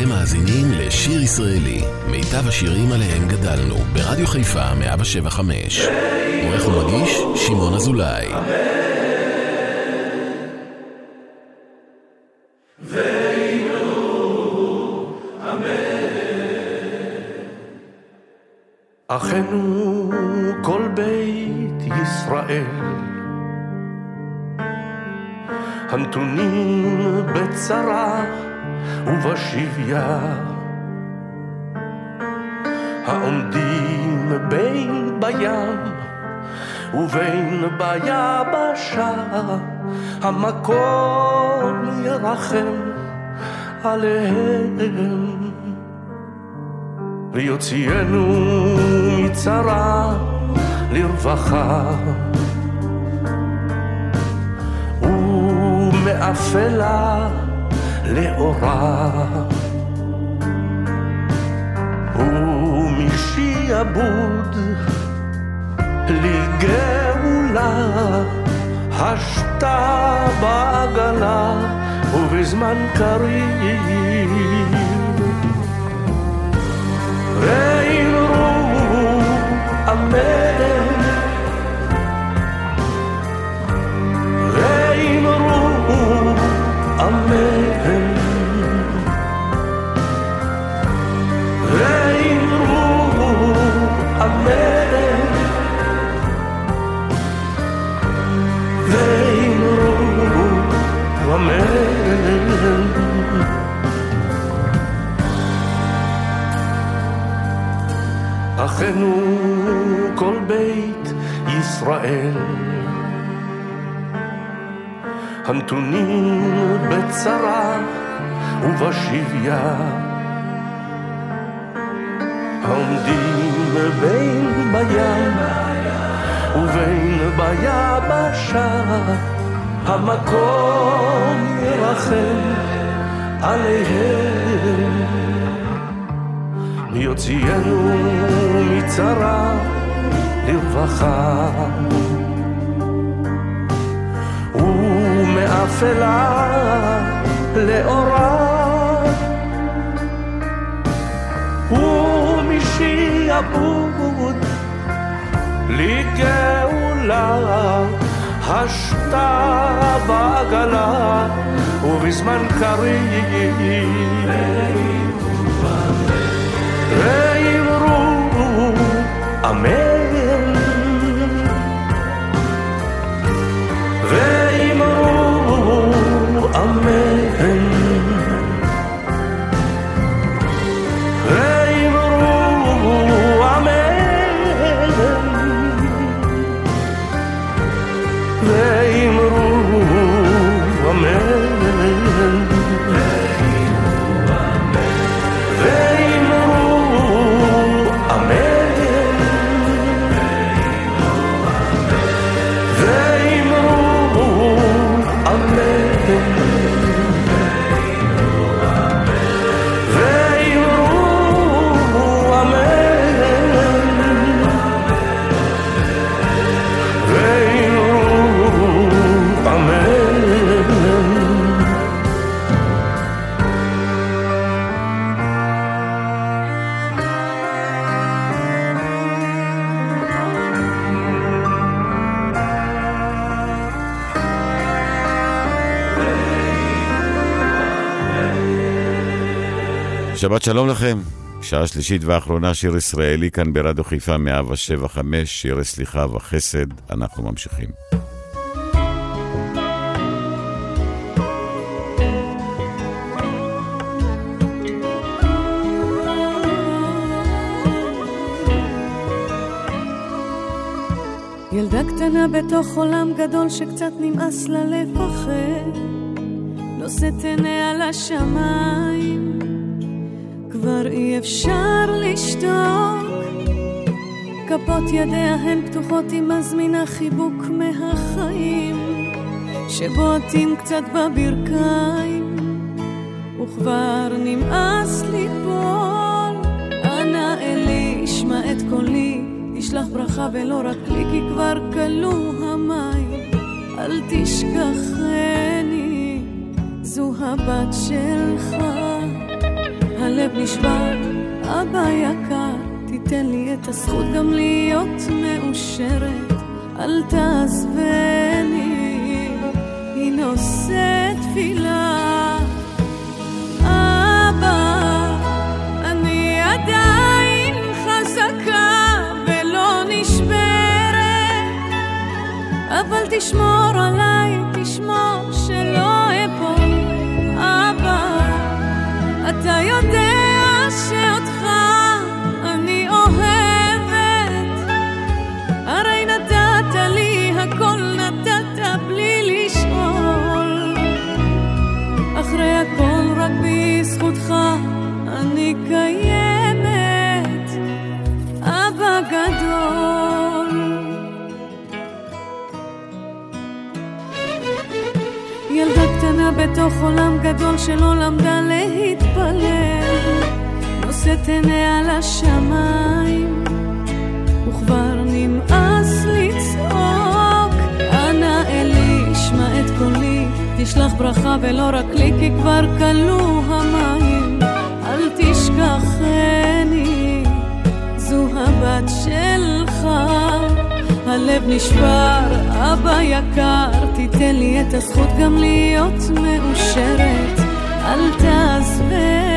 אתם מאזינים לשיר ישראלי, מיטב השירים עליהם גדלנו, ברדיו חיפה 175. עורך ומגיש, שמעון אזולאי. אחינו כל בית ישראל הנתונים בצרה ובשביה העומדים בין בים ובין ביבשה המקום ירחם עליהם. ויוציאנו מצרה לרווחה. ומאפלה לאורה. ומשעבוד לגאולה השתה בעגלה ובזמן קריב. ואמרו אמן ואמרו אמן אחינו כל בית ישראל. הנתונים בצרה ובשביה. העומדים בין בים ובין ביבשה. המקום ירחם עליהם יוציאנו מצרה לרווחה. ומאפלה לאורה. ומשעבוד לגאולה השתה בעגלה ובזמן קריב ואמרו אמן ואמרו אמן שבת שלום לכם. שעה שלישית ואחרונה, שיר ישראלי כאן ברדיו חיפה 175, שירי סליחה וחסד, אנחנו ממשיכים. ילדה קטנה בתוך עולם גדול שקצת נמאס לה לפחד, נושאת עיניה לשמיים, כבר אי אפשר לשתוק. כפות ידיה הן פתוחות, היא מזמינה חיבוק מהחיים, שבועטים קצת בברכיים, וכבר נמאס ליפול. אנא אלי, שמע את קולי, תשלח ברכה ולא רק לי, כי כבר כלו המים. אל תשכחני, זו הבת שלך. הלב נשבר, אבא יקר, תיתן לי את הזכות גם להיות מאושרת, אל תעזבני, היא נושאת תפילה. אבא, אני עדיין חזקה ולא נשברת, אבל תשמור עליי, אתה יודע בתוך עולם גדול שלא למדה להתפלל, נושאת עיניה לשמיים, וכבר נמאס לצעוק. אנא אלי, שמע את קולי, תשלח ברכה ולא רק לי, כי כבר כלו המים. אל תשכחני, זו הבת שלך. הלב נשבר, אבא יקר, תיתן לי את הזכות גם להיות מאושרת. אל תעזבני,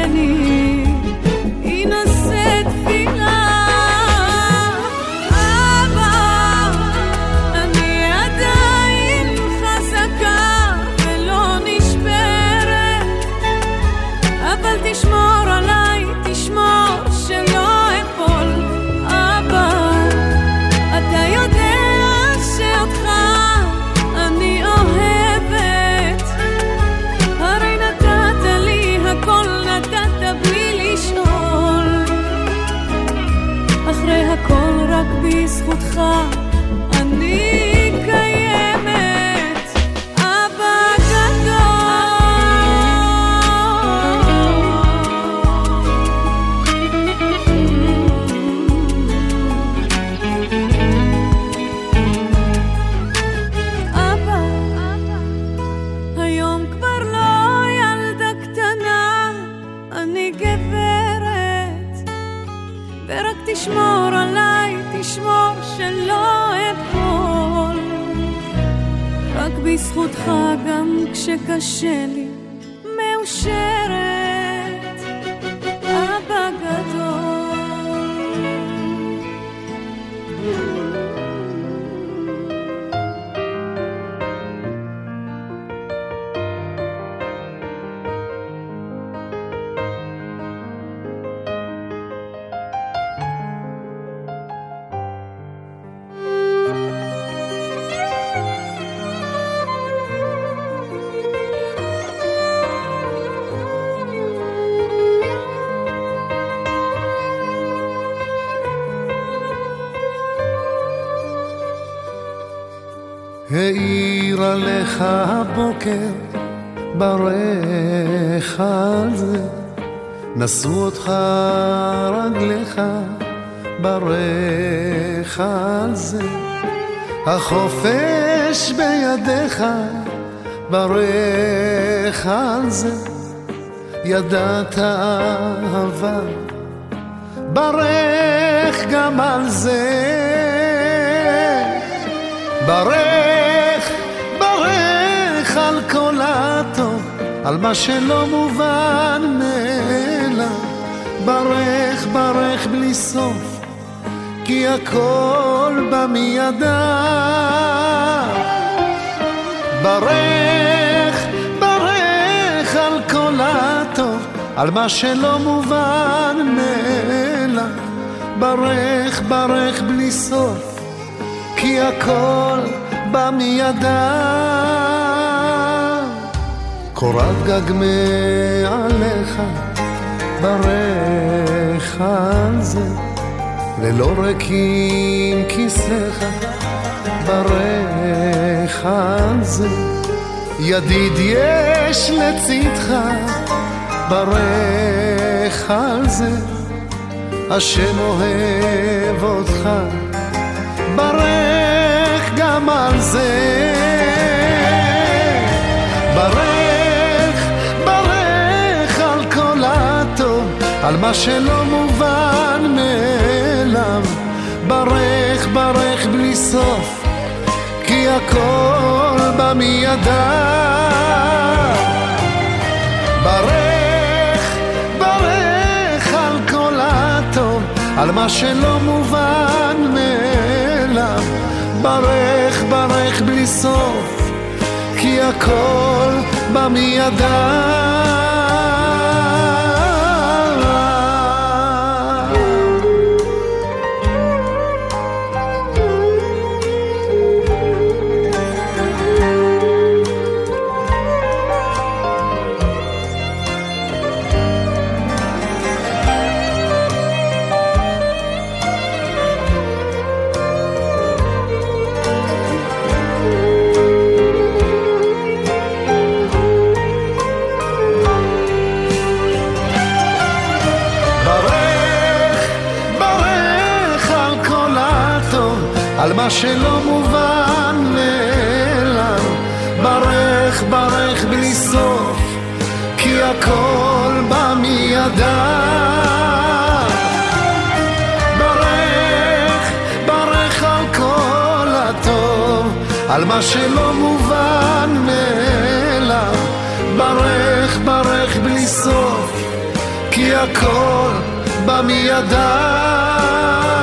כשקשה לי, מאושרת, הבוקר ברך על זה, נשאו אותך רגליך ברך על זה, החופש בידיך ברך על זה, ידעת אהבה ברך גם על זה. ברך, על מה שלא מובן מאליו. ברך, ברך בלי סוף, כי הכל בא מידיו. ברך, ברך על כל הטוב, על מה שלא מובן מאליו. ברך, ברך בלי סוף. כי הכל בא מידיו. קורת גג מעליך, על זה, ללא ריקים ברך על זה. ידיד יש לצדך, על זה, השם אוהב אותך. ברך גם על זה. ברך, על מה שלא מובן מאליו. ברך, ברך בלי סוף, כי הכל בא מידיו. ברך, ברך על כל הטוב, על מה שלא מובן מאליו. ברך, ברך בלי סוף, כי הכל בא מידיו. על מה שלא מובן מאליו. ברך, ברך בלי סוף, כי הכל בא מידיו. ברך, ברך על כל הטוב, על מה שלא מובן מאליו. ברך, ברך בלי סוף, כי הכל בא מידיו.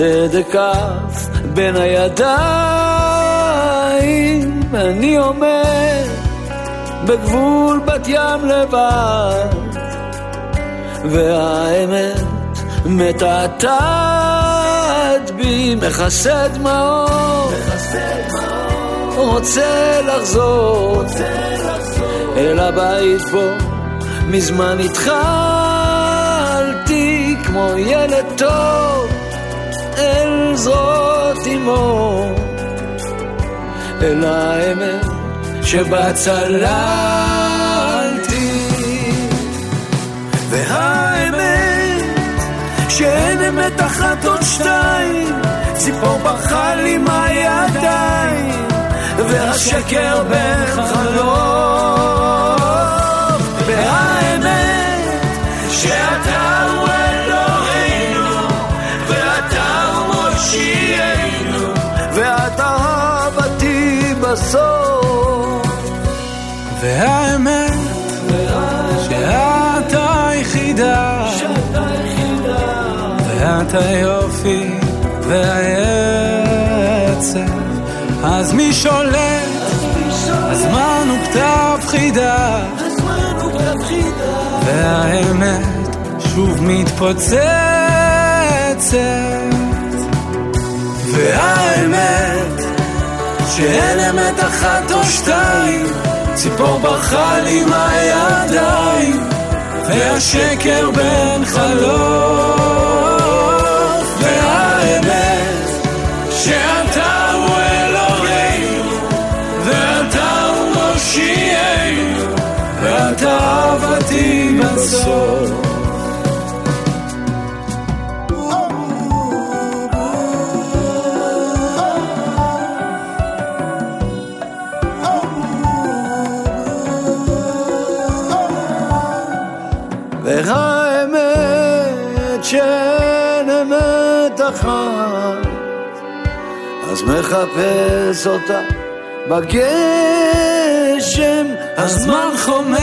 והצדק אף בין הידיים אני עומד בגבול בת ים לבד והאמת מתעתעת בי מכסה דמעות רוצה לחזור אל הבית בו מזמן התחלתי כמו ילד טוב אל זרועות אמו אל האמת שבה צללתי. והאמת שאין אמת אחת עוד שתיים ציפור ברחה לי מהידיים והשקר בן חלום בסוף והאמת שאת היחידה ואת היופי והעצב. אז מי שולט? הזמן הוא כתב חידה והאמת שוב מתפוצצת. והאמת שאין אמת אחת או שתיים ציפור ברחה לי מהידיים והשקר בן חלוף. והאמת שאתה הוא אלוהינו ואתה הוא מושיענו ואתה אהבתי בסוף מחפש אותה בגשם. הזמן חומק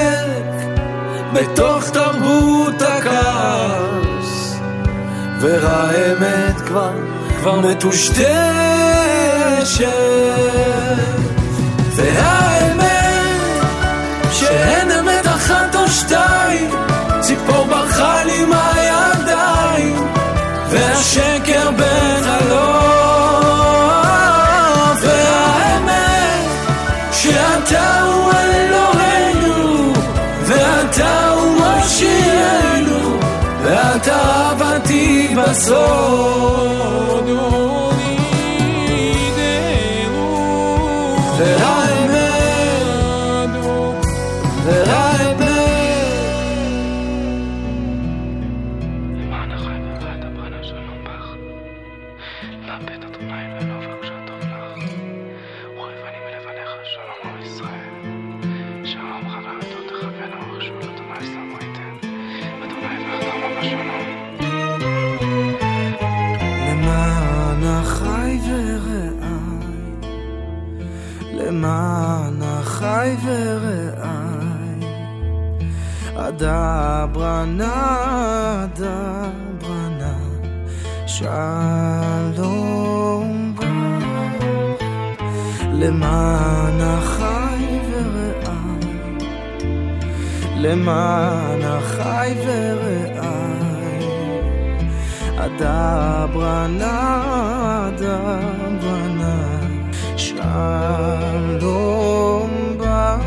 בתוך תרבות הכעס והאמת כבר כבר מטושטשת. והאמת שאין אהבתי למען החי ורעי. אדברה נא, אדברה נא, שלום בא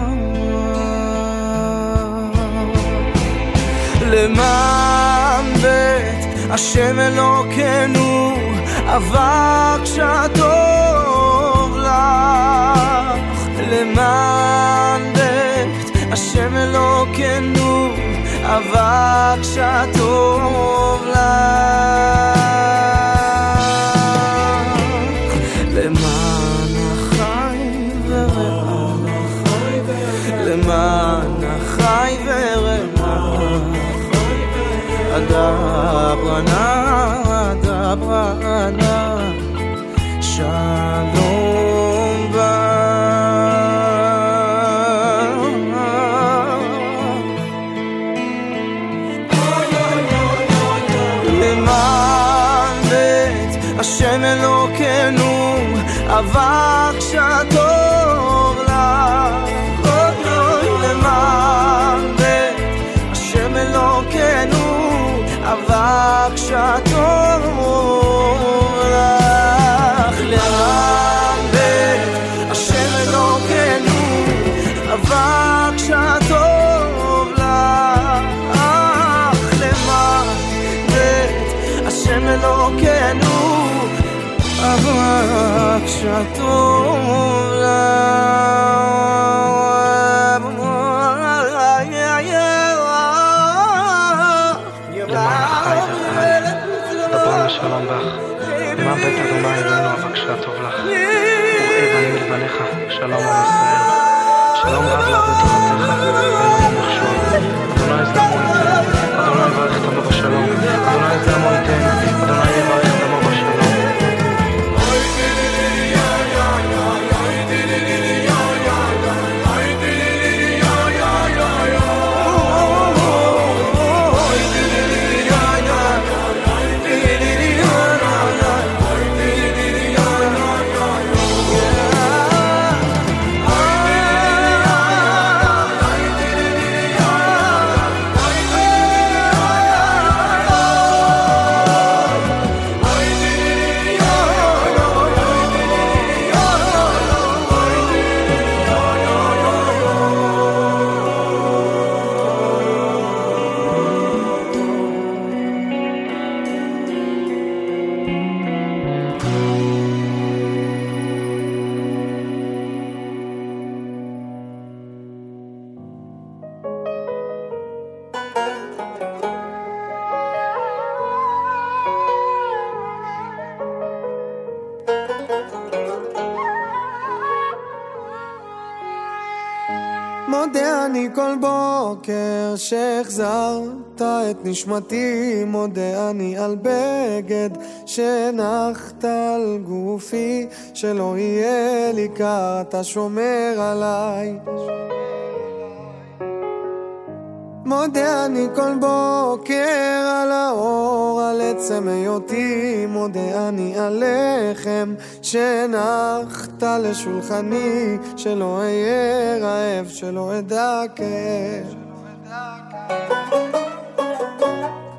למען בית השם אלוקינו אבק שטוב לך למען השם אלוקינו אבק שטוב לך שלום בך, מה בית אדוני אלוהינו אבקשה טוב לך, וראה בנים לבניך, שלום עם ישראל. שלום רב לעבוד תורתך, ולא מחשוב. אדוני זדמו ייתן, אדוני יברך את עמו בשלום, אדוני זדמו ייתן, אדוני שהחזרת את נשמתי, מודה אני על בגד שהנחת על גופי, שלא יהיה לי קר, אתה שומר עליי. מודה אני כל בוקר על האור, על עצם היותי, מודה אני על לחם שהנחת לשולחני, שלא אהיה רעב, שלא אדע כאב.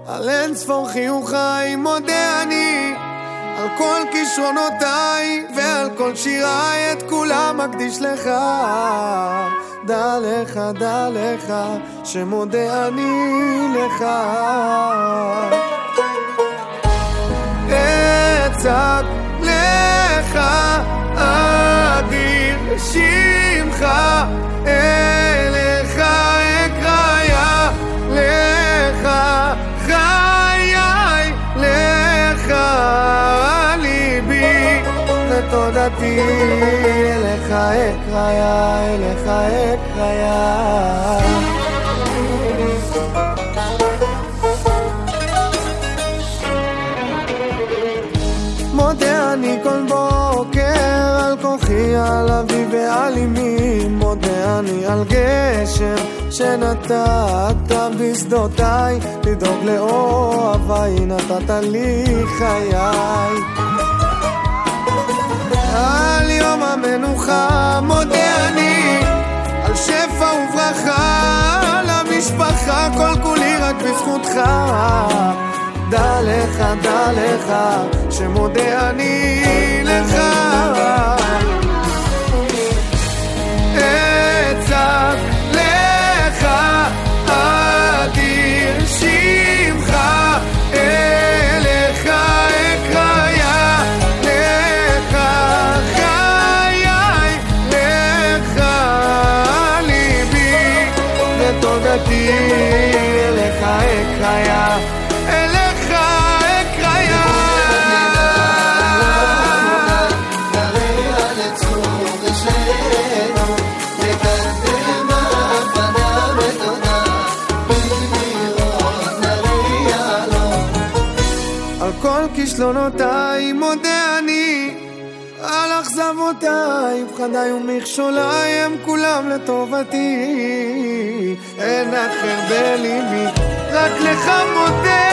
על אין ספור חיוכיי מודה אני על כל כישרונותיי ועל כל שיריי את כולם מקדיש לך. דע לך, דע לך, שמודה אני לך. אצעק לך אדיר שמך ותודתי אליך אקריה אליך אקריה מודה אני כל בוקר על כוחי, על אבי ועל אמי, מודה אני על גשם שנתת בשדותיי, לדאוג לאוהביי, נתת לי חיי. על יום המנוחה מודה אני, על שפע וברכה, למשפחה כל כולי רק בזכותך. דע לך, דע לך, שמודה אני לך. כישרונותיי, מודה אני על אכזבותיי, פחדיי ומכשוליי הם כולם לטובתי. אין אחר בליבי, רק לך מודה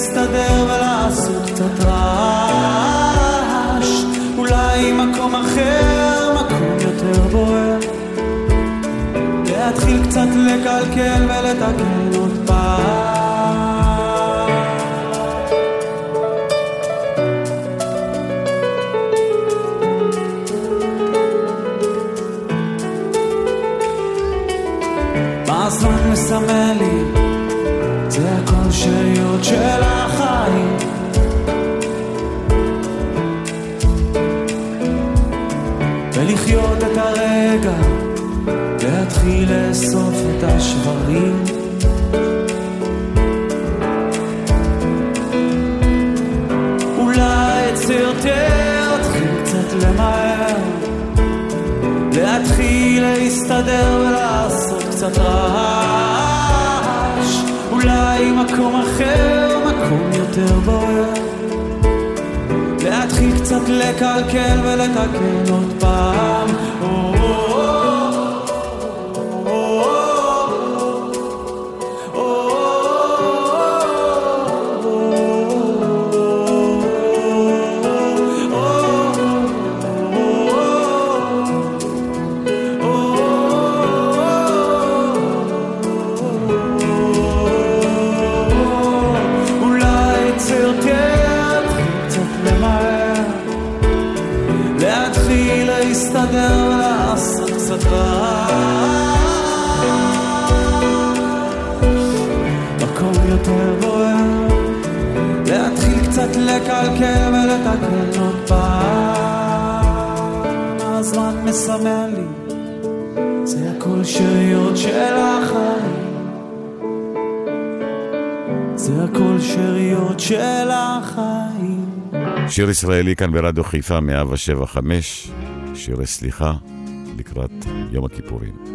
להסתדר ולעשות קצת רעש. אולי מקום אחר, מקום יותר בוער. להתחיל קצת לקלקל ולתקן עוד פעם להסתדר ולעשות קצת רעש. אולי מקום אחר, מקום יותר בוער. להתחיל קצת לקלקל ולתקן עוד פעם. פעם. הזמן מסמן לי, זה הכל שאריות של החיים. זה הכל שאריות של החיים. שיר ישראלי כאן ברדיו חיפה 175, שירי סליחה לקראת יום הכיפורים.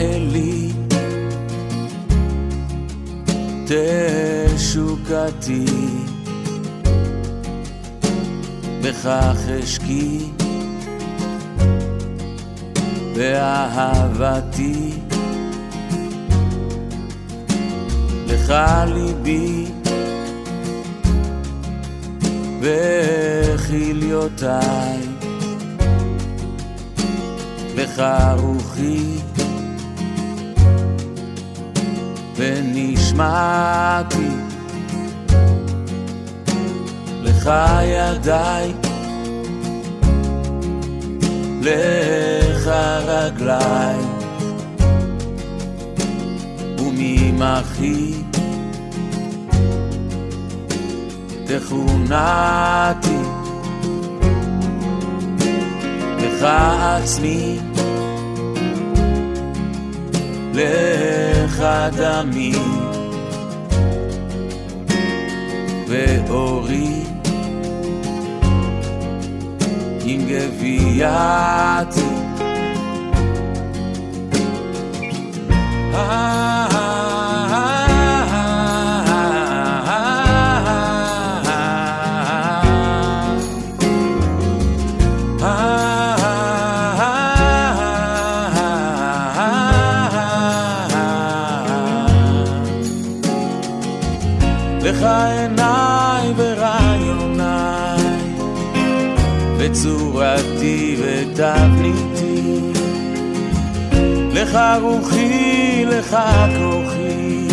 אלי. תשוקתי. בכך אשקי. באהבתי. לך ליבי. וכליותיי. לך רוחי ונשמעתי. לך ידיי, לך רגליי, וממחי. תכונתי, לך עצמי, לך דמי, ואורי עם גווייתי. לך רוחי, לך כוחי,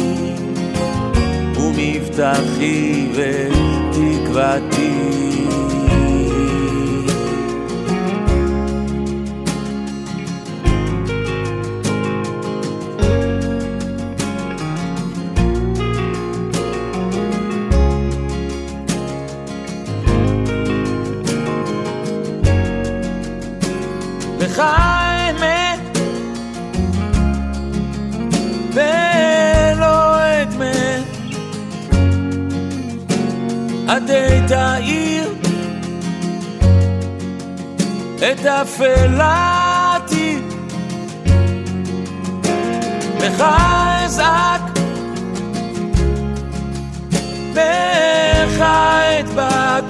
ומבטחי ותקוותי. לך עדי תאיר את אפלתי לך אזעק. לך אדבק.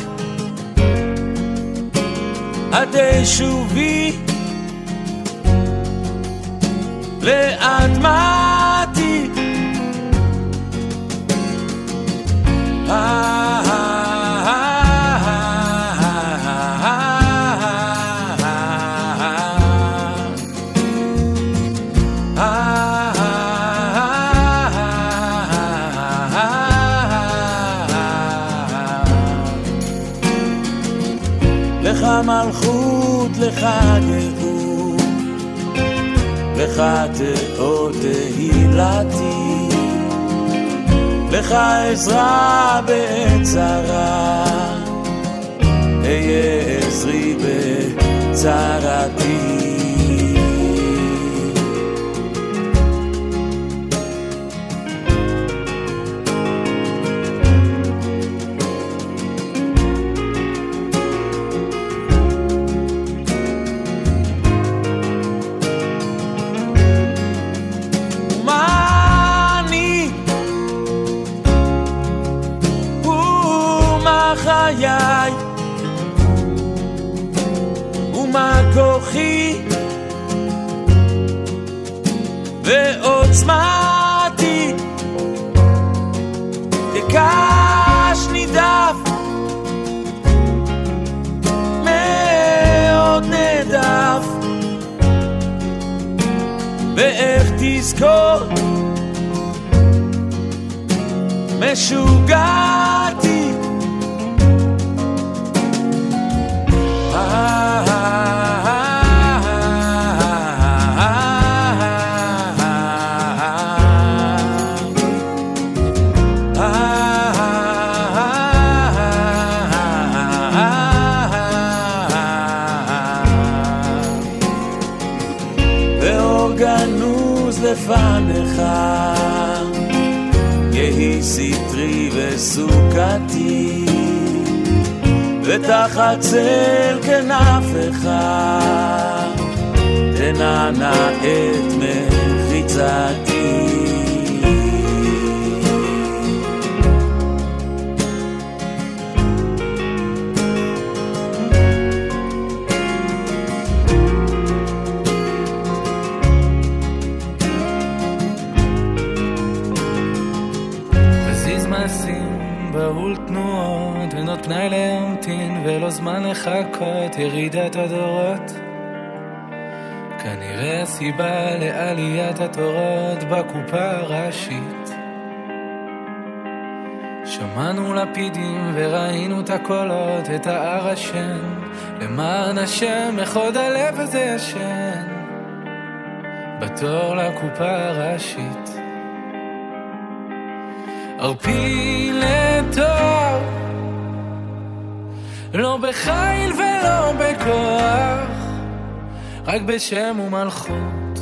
עדי שובי לאדמתי. לך מלכות, לך גאות. לך תאות תהילתי, לך עזרה בעת צרה, אהיה עזרי בצרתי. כוחי ועוצמתי כקש נידף מאוד נדף. ואיך תזכור משוגעתי סטרי וסוכתי ותחת צל כנפך תנענע את מחיצתי ירידת הדורות. כנראה הסיבה לעליית התורות בקופה הראשית. שמענו לפידים וראינו את הקולות, את ההר השן. למען השם, איך עוד הלב הזה ישן. בתור לקופה הראשית. ערפיל לטוב, לא בחיל ולא בכוח, רק בשם ומלכות.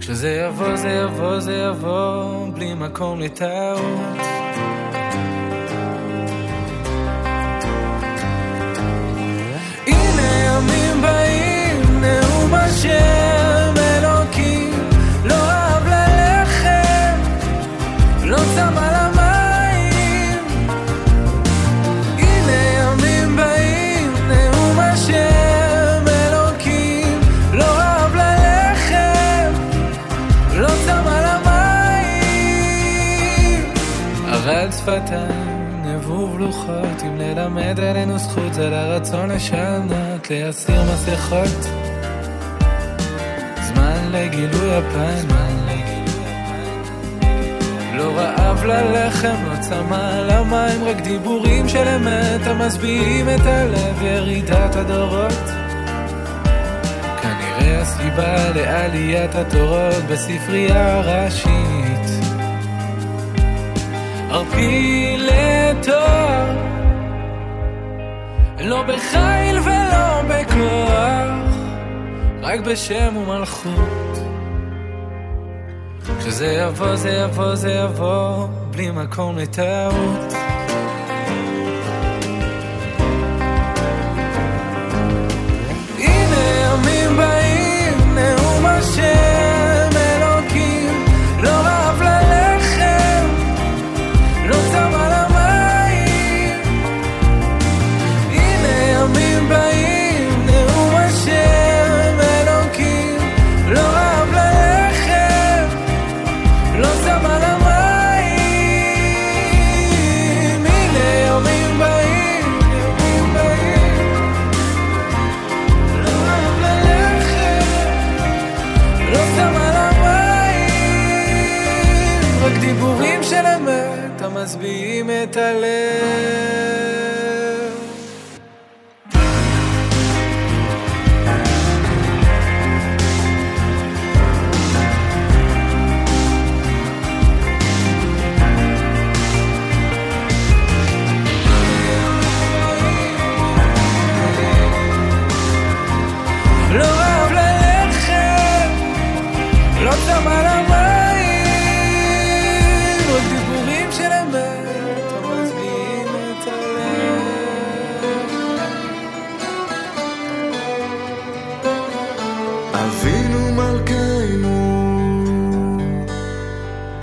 כשזה יבוא, זה יבוא, זה יבוא, בלי מקום לטעות. הנה ימים באים, נאום השם אלוקים, לא אהב ללחם, לא צם שפתיים, נבוב לוחות, אם ללמד עלינו זכות, זה לרצון לשנות, להסיר מסכות. זמן לגילוי הפן, לא רעב ללחם, לא צמא למים, רק דיבורים של אמת המשביעים את הלב, ירידת הדורות. כנראה הסיבה לעליית התורות בספרייה הראשית. ערפיל לטוב, לא בחיל ולא בכוח, רק בשם ומלכות. כשזה יבוא, זה יבוא, זה יבוא, בלי מקום לטעות. הנה ימים באים, נאום השם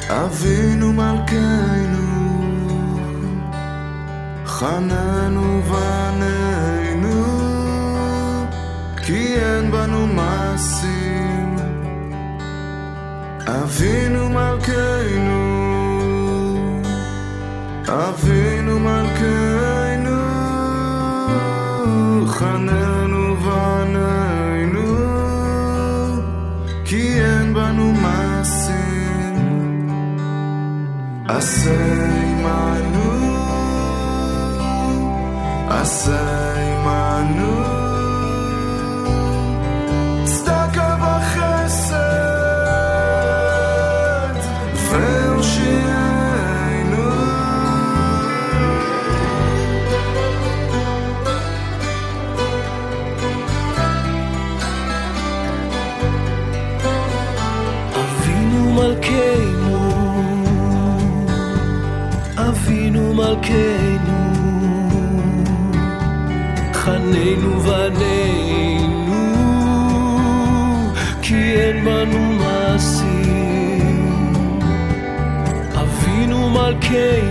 אבינו מלכנו, חננו בנינו, כי אין בנו מעשים. אבינו מלכנו, אבינו מלכנו, חננו אבינו מלכנו, חננו בנינו, כי אין בנו מעשים. אבינו מלכנו,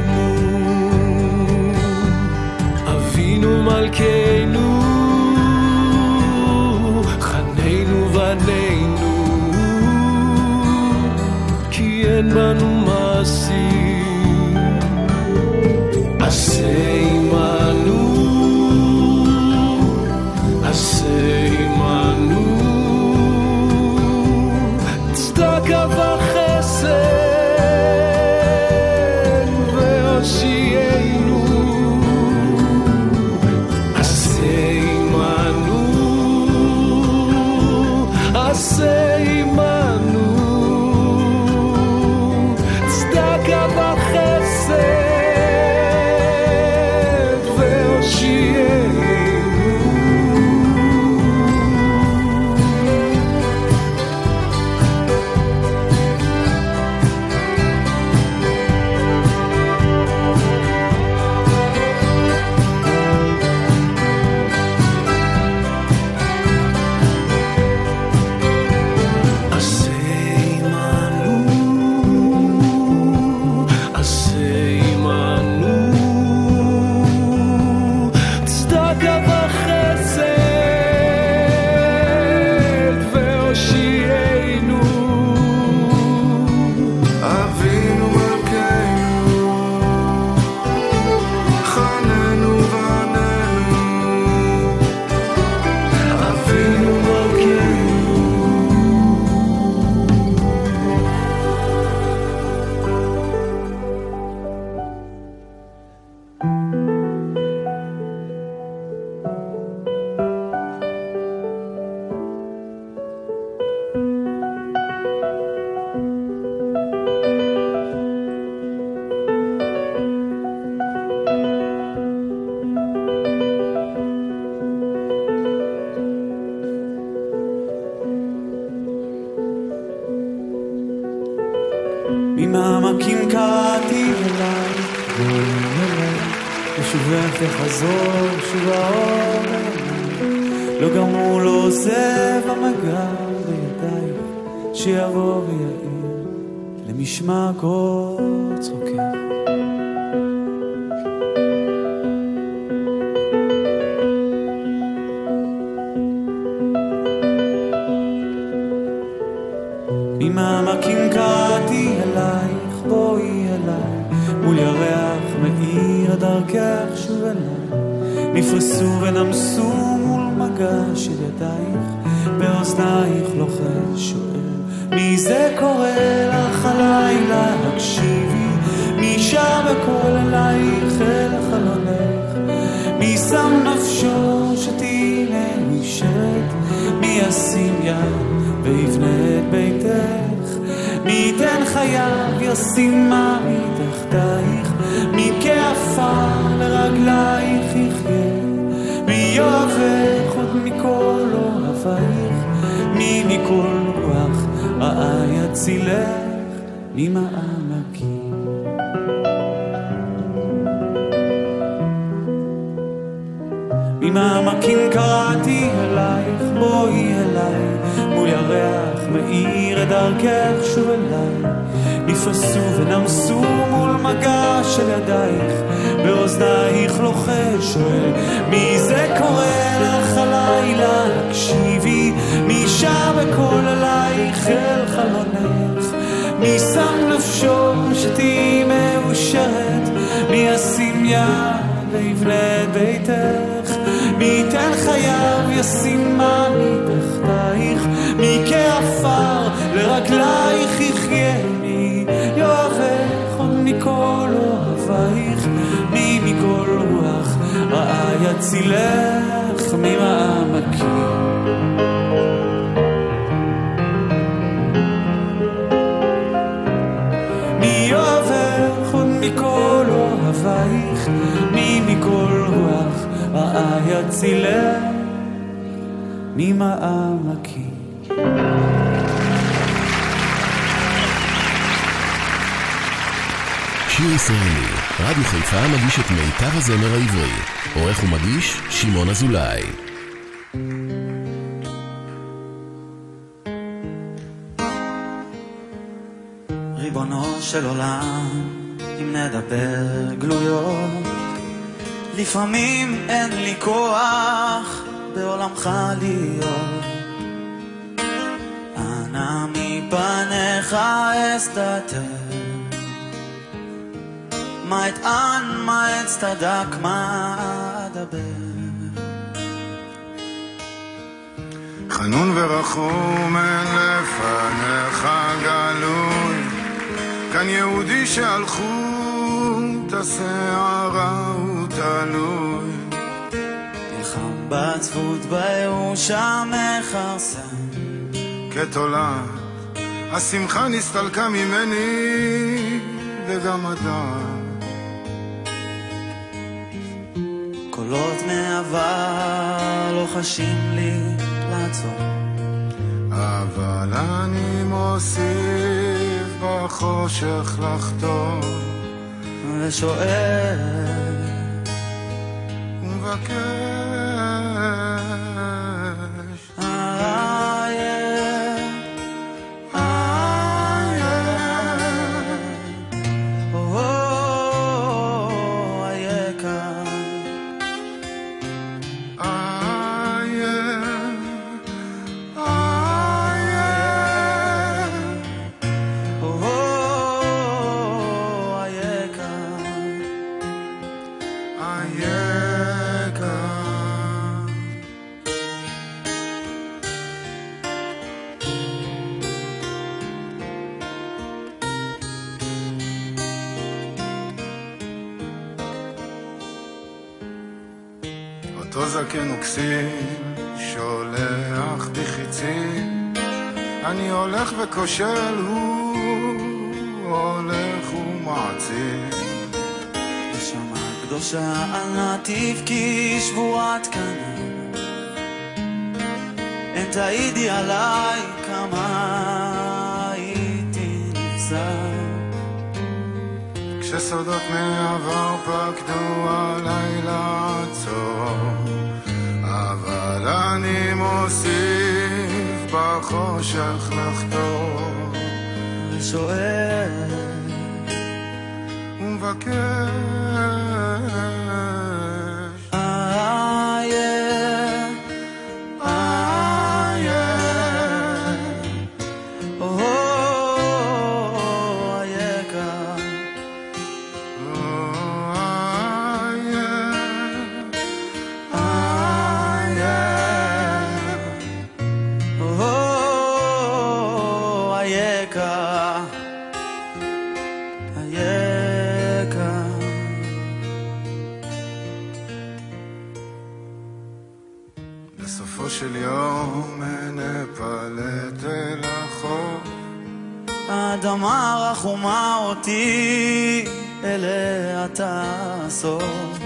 בעיניי לא הוא לא עוזב המגע בידייך שיבוא ויעיר למשמע קול צחוקך שואל, מי זה קורא לך הלילה? הקשיבי, מי שר בקול אלייך אל חלונך? מי שם נפשו שתהיי מאושרת? מי ישים יד יצילך ממעמקים? מי אוהבך עוד מכל אוהבייך? מי מכל רוח רעה יצילך ממעמקים? שיר ישראלי, רדיו חיפה מגיש את מיטב הזמר העברי. עורך ומגיש, שמעון אזולאי. ריבונו של עולם, אם נדבר גלויות, לפעמים אין לי כוח בעולמך להיות. אנא מפניך אסתתר, מה אטען, מה אצטדק, מה אדבר. חנון ורחום אין לפניך גלוי, כאן יהודי שהלכו את השערה הוא תלוי. נלחם בעצבות בייאוש המכרסם, כתולעת, השמחה נסתלקה ממני וגם הדעת. קולות מעבר לוחשים לי לעצור. אבל אני מוסיף בחושך לחתור ושואל ומבקש וכסיל שולח בי חיצים. אני הולך וכושל, הוא הולך ומעצים. נשמה קדושה על נתיב כי שבועת קנה אין תעידי עליי כמה הייתי נפסד כשסודות מעבר פקדו עליי לעצור, אבל אני מוסיף בחושך לחתור, ושואל ומבקש האדמה רחומה אותי אליה תאסוף.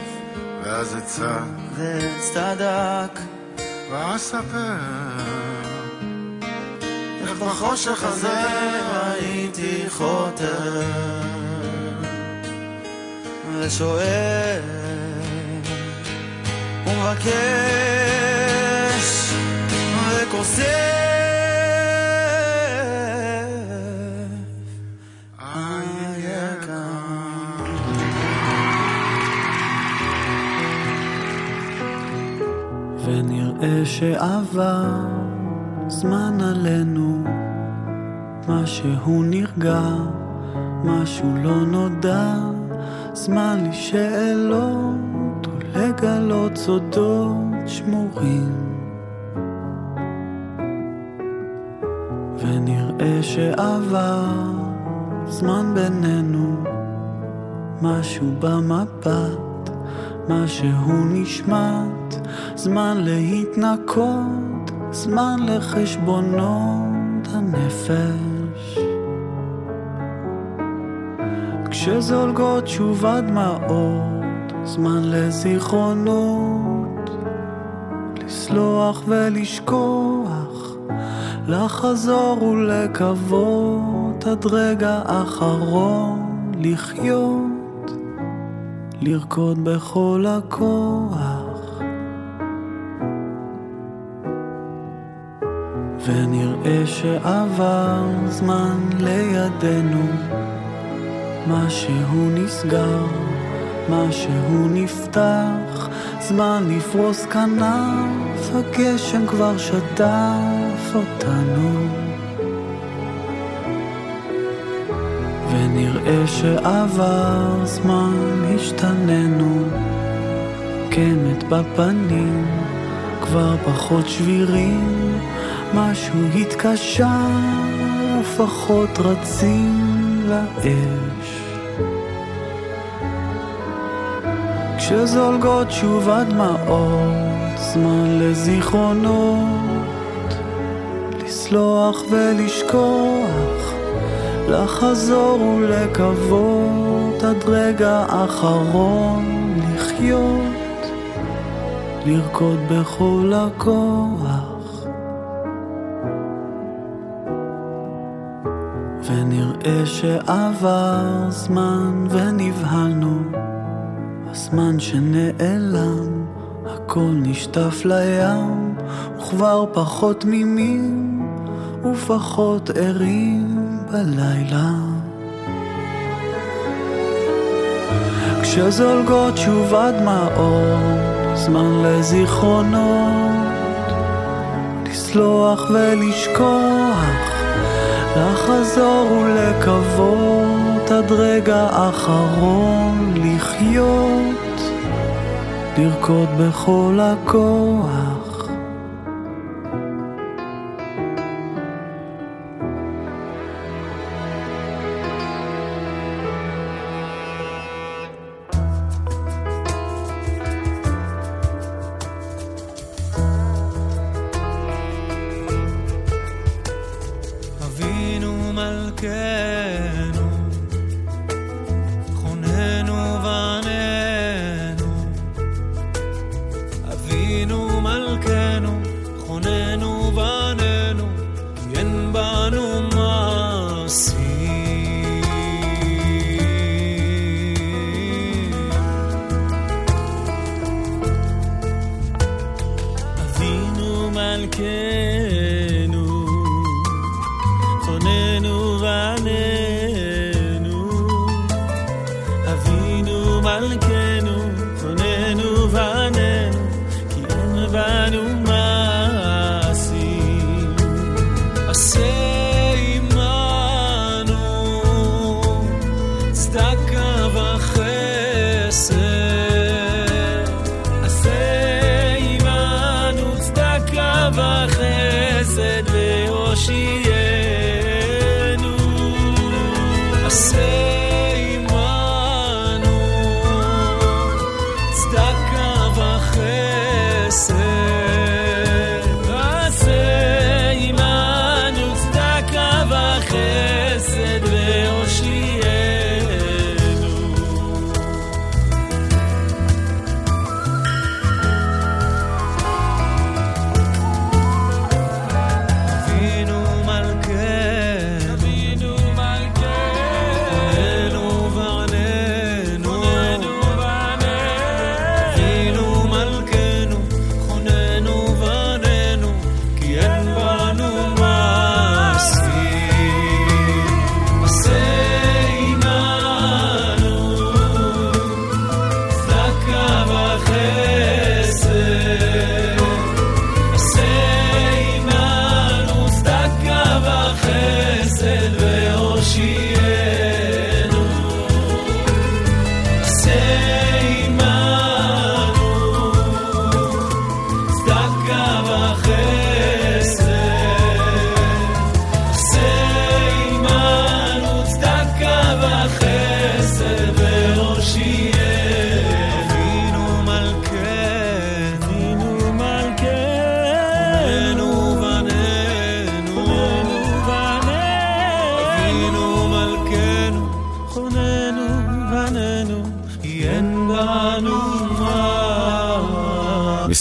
ואז אצע ועץ צדק ואספר בחושך הזה הייתי חותר ושואל ומבקש וכוסף ונראה שעבר זמן עלינו, משהו נרגע, משהו לא נודע, זמן לשאלות ולגלות סודות שמורים. ונראה שעבר זמן בינינו, משהו במבט, משהו נשמט, זמן להתנקות, זמן לחשבונות הנפש. כשזולגות שוב הדמעות, זמן לזיכרונות, לסלוח ולשכוח, לחזור ולקוות עד רגע אחרון לחיות, לרקוד בכל הכוח. ונראה שעבר זמן לידינו, משהו נסגר, משהו נפתח, זמן לפרוס כנף, הגשם כבר שטף אותנו. ונראה שעבר זמן השתננו, קמת בפנים, כבר פחות שבירים, משהו התקשר ופחות רצים לאש. כשזולגות שוב הדמעות, זמן לזיכרונות, לסלוח ולשכוח, לחזור ולקוות עד רגע אחרון לחיות, לרקוד בכל הכוח. ונראה שעבר זמן ונבהלנו, הזמן שנעלם, הכל נשטף לים, וכבר פחות תמימים ופחות ערים בלילה. כשזולגות שוב הדמעות, זמן לזיכרונות, לסלוח ולשכוח. לחזור ולקוות עד רגע אחרון לחיות, לרקוד בכל הכוח.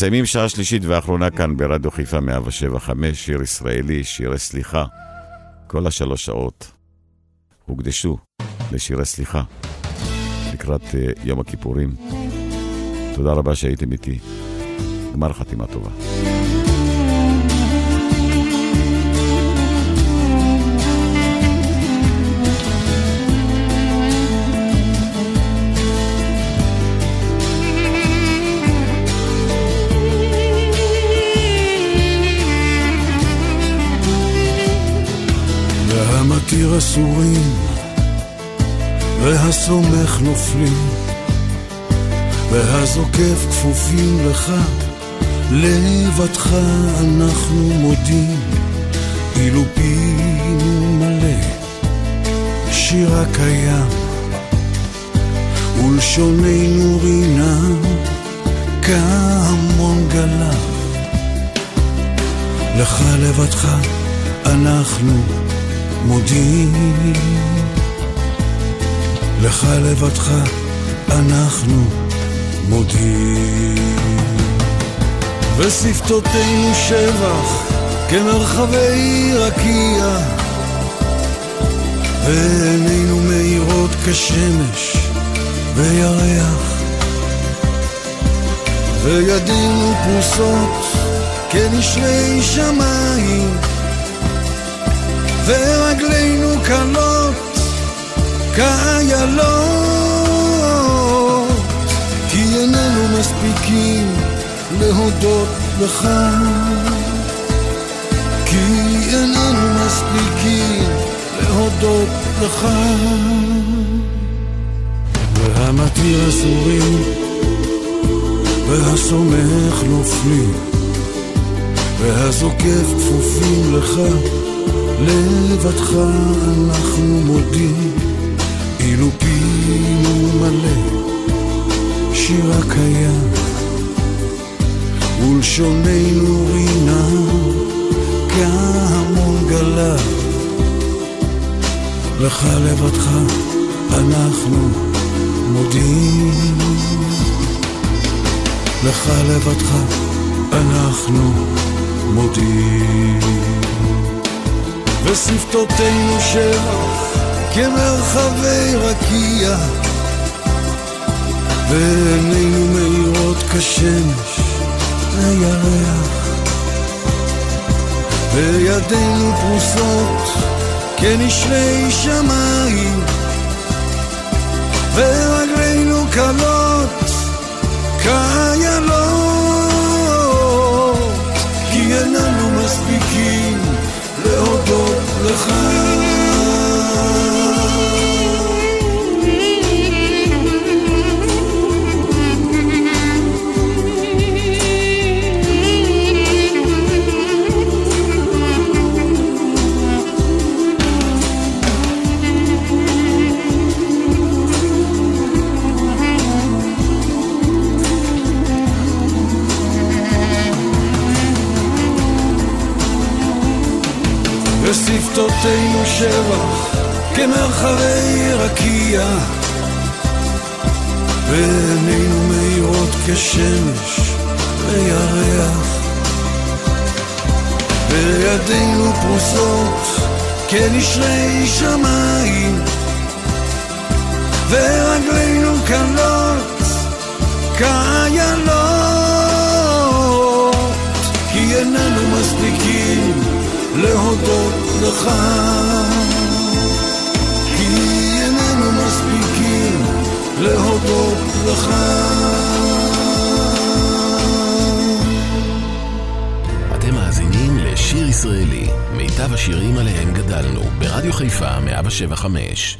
מסיימים שעה שלישית ואחרונה כאן ברדיו חיפה 175, שיר ישראלי, שירי סליחה. כל השלוש שעות הוקדשו לשירי סליחה לקראת uh, יום הכיפורים. תודה רבה שהייתם איתי. גמר חתימה טובה. והמתיר אסורים, והסומך נופלים, והזוקף כפופים לך, לבדך אנחנו מודים, אילו פינו מלא, שירה קיים, ולשוננו רינה, כהמון גלב. לך לבדך אנחנו מודים. לך לבדך אנחנו מודים. ושפתותינו שבח כמרחבי רקיע, ועינינו מאירות כשמש וירח, וידינו פרוסות כנשרי שמיים, ורגלינו קלות כאיילות, כי איננו מספיקים להודות לך, כי איננו מספיקים להודות לך. והמתיר אסורים, והסומך נופלים, והזוקף כפופים לך, לבדך אנחנו מודים, אילו פינו מלא, שירה קיים, ולשוננו רינה, כהמון גלה. לך לבדך אנחנו מודים, לך לבדך אנחנו מודים. ושפתותינו שבח כמרחבי רקיע, ועינינו מאירות כשמש הירח, וידינו פרוסות כנשרי שמיים, ורגלינו קלות כאיילות, ושפתותינו שבח כמרחבי רקיע. ועינינו מאירות כשמש וירח. וידינו פרוסות כנשרי שמיים. ורגלינו קלות כאיילות כי איננו מספיקים להודות לך. כי איננו מספיקים להודות לך. אתם מאזינים לשיר ישראלי, מיטב השירים עליהם גדלנו, ברדיו חיפה 175